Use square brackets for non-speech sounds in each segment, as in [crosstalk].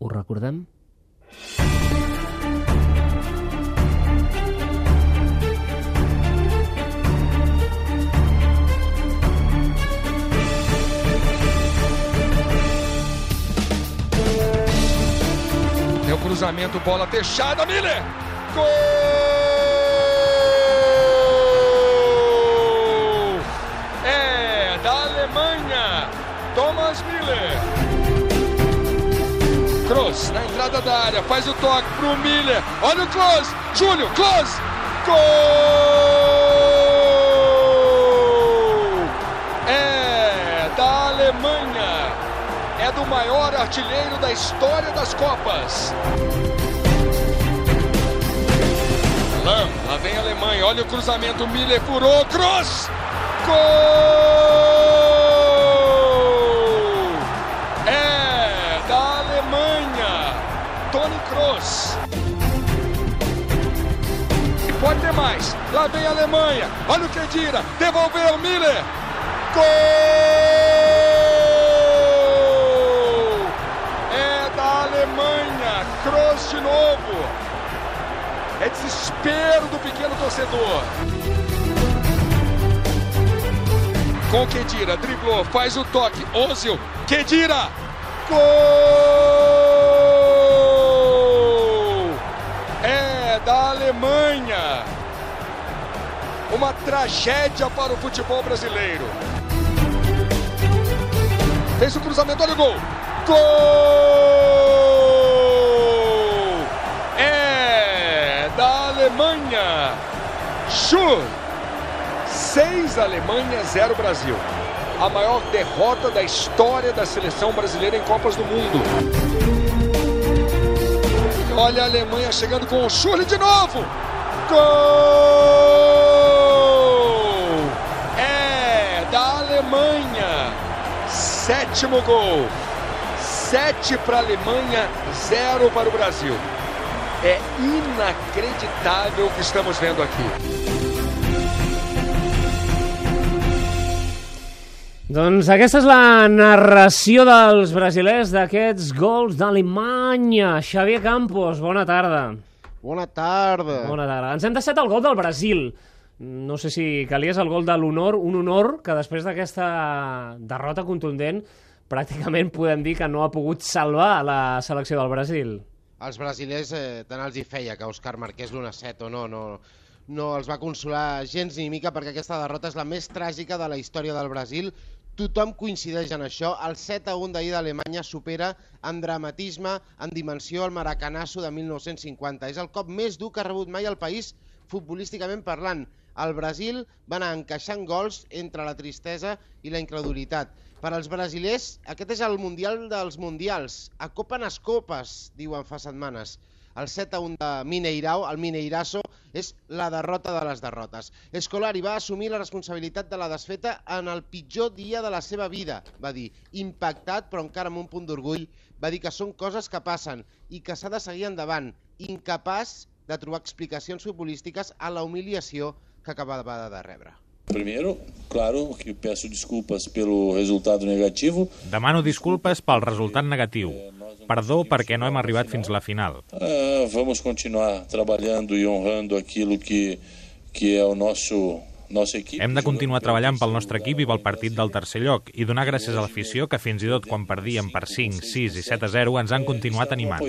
Ho recordem? Tem o cruzamento, bola fechada, Miller! Gol! É da Alemanha, Thomas Miller. Kroos na entrada da área, faz o toque pro Miller. Olha o Klose, Júnior, Klose! Gol! É da Alemanha. É do maior artilheiro da história das Copas. Lá vem a Alemanha. Olha o cruzamento, Miller furou, Kroos! Gol! Pode ter mais. Lá vem a Alemanha. Olha o Kedira. Devolveu Miller. Gol! É da Alemanha. Kroos de novo. É desespero do pequeno torcedor. Com Kedira, driblou, faz o toque. Ozil, Kedira. Gol! Alemanha. Uma tragédia para o futebol brasileiro. Fez o cruzamento, olha o gol. Gol! É da Alemanha. Schur. 6 Alemanha, 0 Brasil. A maior derrota da história da seleção brasileira em Copas do Mundo. Olha a Alemanha chegando com o Schurle de novo. Gol! É da Alemanha. Sétimo gol. 7 para a Alemanha, 0 para o Brasil. É inacreditável o que estamos vendo aqui. Doncs aquesta és la narració dels brasilers d'aquests gols d'Alemanya. Xavier Campos, bona tarda. Bona tarda. Bona tarda. Ens hem deixat el gol del Brasil. No sé si calies el gol de l'honor, un honor que després d'aquesta derrota contundent pràcticament podem dir que no ha pogut salvar la selecció del Brasil. Els brasilers eh, tant els hi feia que Òscar marqués l'1-7 o no, no, no els va consolar gens ni mica perquè aquesta derrota és la més tràgica de la història del Brasil. Tothom coincideix en això. El 7-1 d'ahir d'Alemanya supera en dramatisme, en dimensió, el maracanasso de 1950. És el cop més dur que ha rebut mai el país futbolísticament parlant. El Brasil va anar encaixant gols entre la tristesa i la incredulitat. Per als brasilers, aquest és el Mundial dels Mundials. Acopen les copes, diuen fa setmanes. El 7-1 de Mineirao, el Mineirasso, és la derrota de les derrotes. Escolari va assumir la responsabilitat de la desfeta en el pitjor dia de la seva vida, va dir. Impactat, però encara amb un punt d'orgull, va dir que són coses que passen i que s'ha de seguir endavant. Incapaç de trobar explicacions futbolístiques a la humiliació que acabava de rebre. Primeiro, claro que peço desculpas pelo resultado negativo. Demano disculpes pel resultat negatiu. Perdó perquè no hem arribat fins la final. Ah, vamos continuar trabalhando e honrando aquilo que, que é o nosso nossa equipe. Hem de continuar treballant pel nostre equip i pel partit del tercer lloc i donar gràcies a l'afició que fins i tot quan perdíem per 5, 6 i 7 a 0 ens han continuat animant.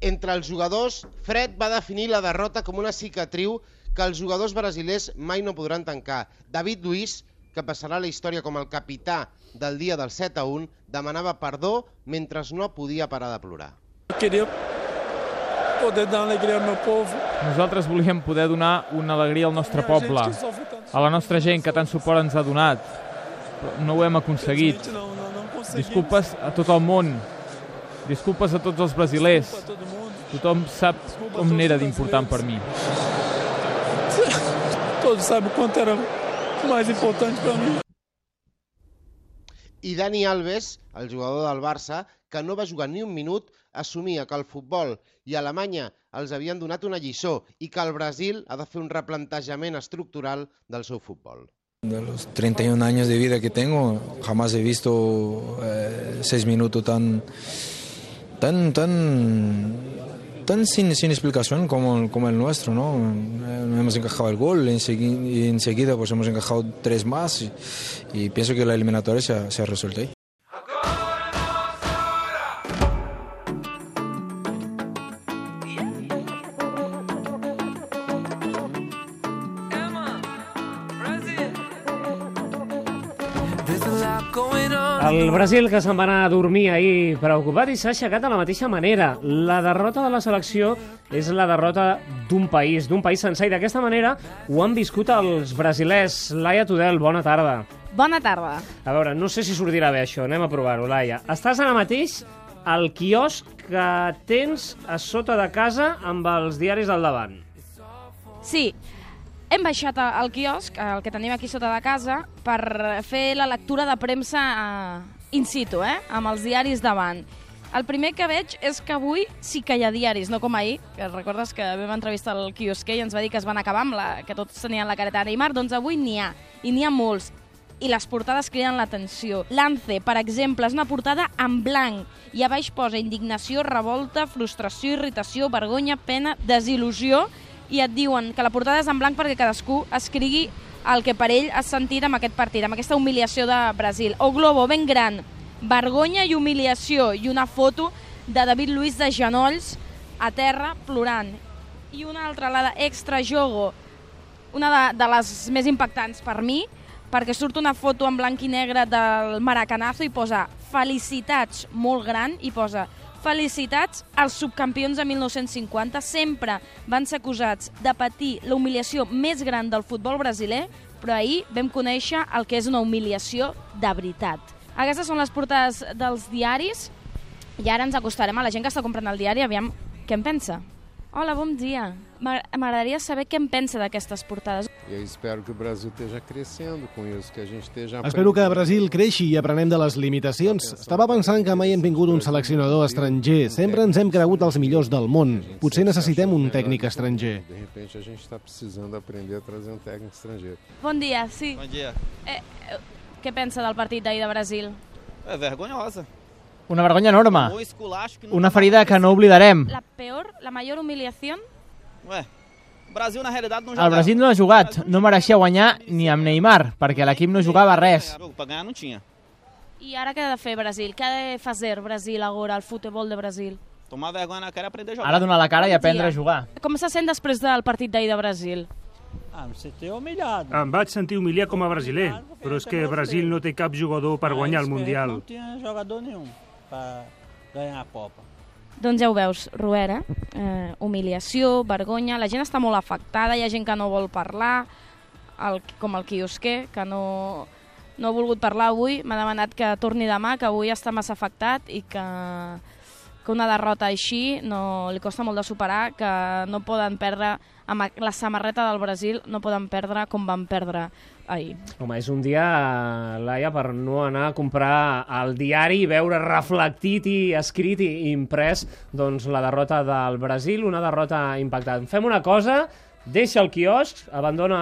Entre els jugadors, Fred va definir la derrota com una cicatriu que els jugadors brasilers mai no podran tancar. David Luiz, que passarà a la història com el capità del dia del 7 a 1, demanava perdó mentre no podia parar de plorar. Queria poder dar alegria ao meu povo. Nosaltres volíem poder donar una alegria al nostre poble, a la nostra gent que tant suport ens ha donat, però no ho hem aconseguit. Disculpes a tot el món, disculpes a tots els brasilers. Tothom sap com n'era d'important per mi. [laughs] Todos sabem o quanto era mais importante para mim. I Dani Alves, el jugador del Barça, que no va jugar ni un minut, assumia que el futbol i Alemanya els havien donat una lliçó i que el Brasil ha de fer un replantejament estructural del seu futbol. De los 31 años de vida que tengo, jamás he visto eh, seis minutos tan, tan, tan, tan sin, sin explicación como, como el nuestro, ¿no? Eh, Hemos encajado el gol y enseguida pues hemos encajado tres más y, y pienso que la eliminatoria se ha, se ha resuelto ahí. El Brasil que se'n va anar a dormir ahir preocupat i s'ha aixecat de la mateixa manera. La derrota de la selecció és la derrota d'un país, d'un país sencer, i d'aquesta manera ho han viscut els brasilers. Laia Tudel, bona tarda. Bona tarda. A veure, no sé si sortirà bé això, anem a provar-ho, Laia. Estàs ara mateix al quiosc que tens a sota de casa amb els diaris al davant. Sí, hem baixat al quiosc, el que tenim aquí sota de casa, per fer la lectura de premsa eh, in situ, eh? amb els diaris davant. El primer que veig és que avui sí que hi ha diaris, no com ahir, que recordes que vam entrevistar el quiosquer i ens va dir que es van acabar amb la, que tots tenien la careta de Neymar, doncs avui n'hi ha, i n'hi ha molts. I les portades criden l'atenció. Lance, per exemple, és una portada en blanc i a baix posa indignació, revolta, frustració, irritació, vergonya, pena, desil·lusió i et diuen que la portada és en blanc perquè cadascú escrigui el que per ell ha sentit amb aquest partit, amb aquesta humiliació de Brasil. O Globo, ben gran, vergonya i humiliació, i una foto de David Luiz de genolls a terra plorant. I una altra, la d'Extra Jogo, una de, de les més impactants per mi, perquè surt una foto en blanc i negre del Maracanazo i posa felicitats molt gran i posa felicitats als subcampions de 1950 sempre van ser acusats de patir la humiliació més gran del futbol brasiler però ahir vam conèixer el que és una humiliació de veritat. Aquestes són les portades dels diaris i ara ens acostarem a la gent que està comprant el diari aviam què en pensa. Hola, bon dia. M'a- M'agradaria saber què en pensa d'aquestes portades. Eu espero que o Brasil esteja crescendo com isso, que a gente esteja Espero que Brasil creixi i aprenem de les limitacions. Estava pensant que mai hem tingut un seleccionador estranger. Sempre ens hem cregut els millors del món. Potser necessitem un tècnic estranger. De repente a gente está precisando aprender a trazer um técnico estrangeiro. Bon dia, sí. Bom dia. Eh, eh, què pensa del partit d'ahir de Brasil? É vergonhosa. Una vergonya enorme. Una ferida que no oblidarem. La peor, la mayor humiliación? Ué, o Brasil na não jogava. El Brasil no ha jugat, no mereixia guanyar ni amb Neymar, perquè l'equip no jugava res. I ara què ha de fer Brasil? Què ha de fazer Brasil agora, el futbol de Brasil? Tomar vergonha na cara e aprender a jogar. Ara donar la cara i aprendre a jugar. Com se sent després del partit d'ahir de Brasil? Ah, em vaig sentir humiliat com a brasiler, però és que Brasil no té cap jugador per guanyar el Mundial. Para ganhar a Copa. Doncs ja ho veus, Ruera, eh, humiliació, vergonya, la gent està molt afectada, hi ha gent que no vol parlar, el, com el quiosquer, que no, no ha volgut parlar avui, m'ha demanat que torni demà, que avui està massa afectat i que, que una derrota així no, li costa molt de superar, que no poden perdre, amb la samarreta del Brasil, no poden perdre com van perdre ahir. Home, és un dia, Laia, per no anar a comprar el diari i veure reflectit i escrit i imprès doncs, la derrota del Brasil, una derrota impactant. Fem una cosa, deixa el quiosc, abandona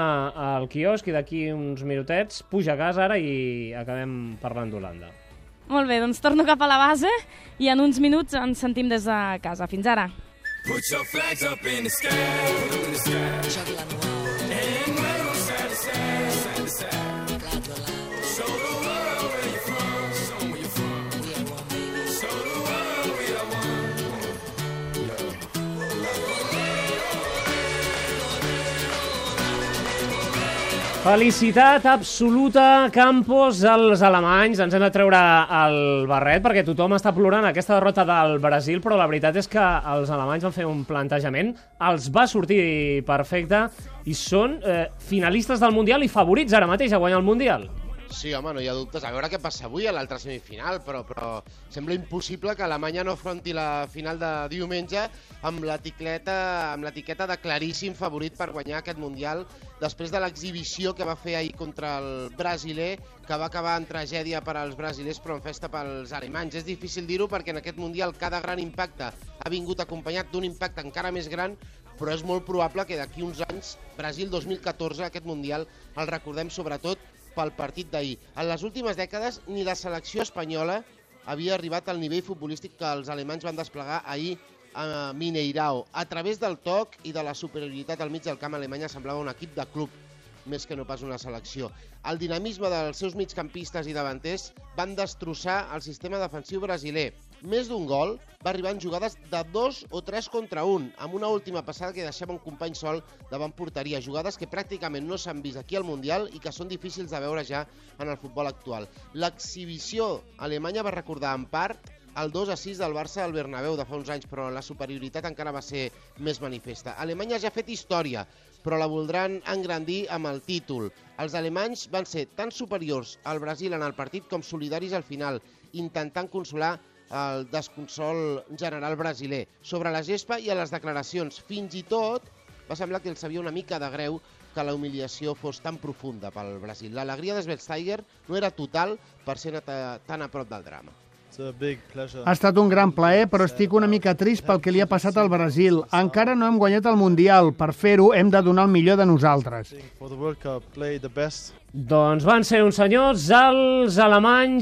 el quiosc i d'aquí uns minutets puja a casa ara i acabem parlant d'Holanda. Molt bé, doncs torno cap a la base i en uns minuts ens sentim des de casa. Fins ara. Put your flags up in the sky, up in the sky. Felicitat absoluta, Campos, als alemanys. Ens hem de treure el barret perquè tothom està plorant aquesta derrota del Brasil, però la veritat és que els alemanys van fer un plantejament, els va sortir perfecte i són eh, finalistes del Mundial i favorits ara mateix a guanyar el Mundial. Sí, home, no hi ha dubtes. A veure què passa avui a l'altra semifinal, però, però sembla impossible que Alemanya no afronti la final de diumenge amb l'etiqueta amb l'etiqueta de claríssim favorit per guanyar aquest Mundial després de l'exhibició que va fer ahir contra el brasiler, que va acabar en tragèdia per als brasilers però en festa pels alemanys. És difícil dir-ho perquè en aquest Mundial cada gran impacte ha vingut acompanyat d'un impacte encara més gran però és molt probable que d'aquí uns anys, Brasil 2014, aquest Mundial, el recordem sobretot pel partit d'ahir. En les últimes dècades ni la selecció espanyola havia arribat al nivell futbolístic que els alemanys van desplegar ahir a Mineirao. A través del toc i de la superioritat al mig del camp, Alemanya semblava un equip de club més que no pas una selecció. El dinamisme dels seus migcampistes i davanters van destrossar el sistema defensiu brasiler. Més d'un gol va arribar en jugades de dos o tres contra un, amb una última passada que deixava un company sol davant porteria. Jugades que pràcticament no s'han vist aquí al Mundial i que són difícils de veure ja en el futbol actual. L'exhibició alemanya va recordar en part el 2 a 6 del Barça al Bernabéu de fa uns anys, però la superioritat encara va ser més manifesta. Alemanya ja ha fet història, però la voldran engrandir amb el títol. Els alemanys van ser tan superiors al Brasil en el partit com solidaris al final, intentant consolar el desconsol general brasiler. Sobre la gespa i a les declaracions, fins i tot va semblar que els sabia una mica de greu que la humiliació fos tan profunda pel Brasil. L'alegria de Schweinsteiger no era total per ser ta- tan a prop del drama. Ha estat un gran plaer, però estic una mica trist pel que li ha passat al Brasil. Encara no hem guanyat el Mundial. Per fer-ho hem de donar el millor de nosaltres. Doncs van ser uns senyors, els alemanys,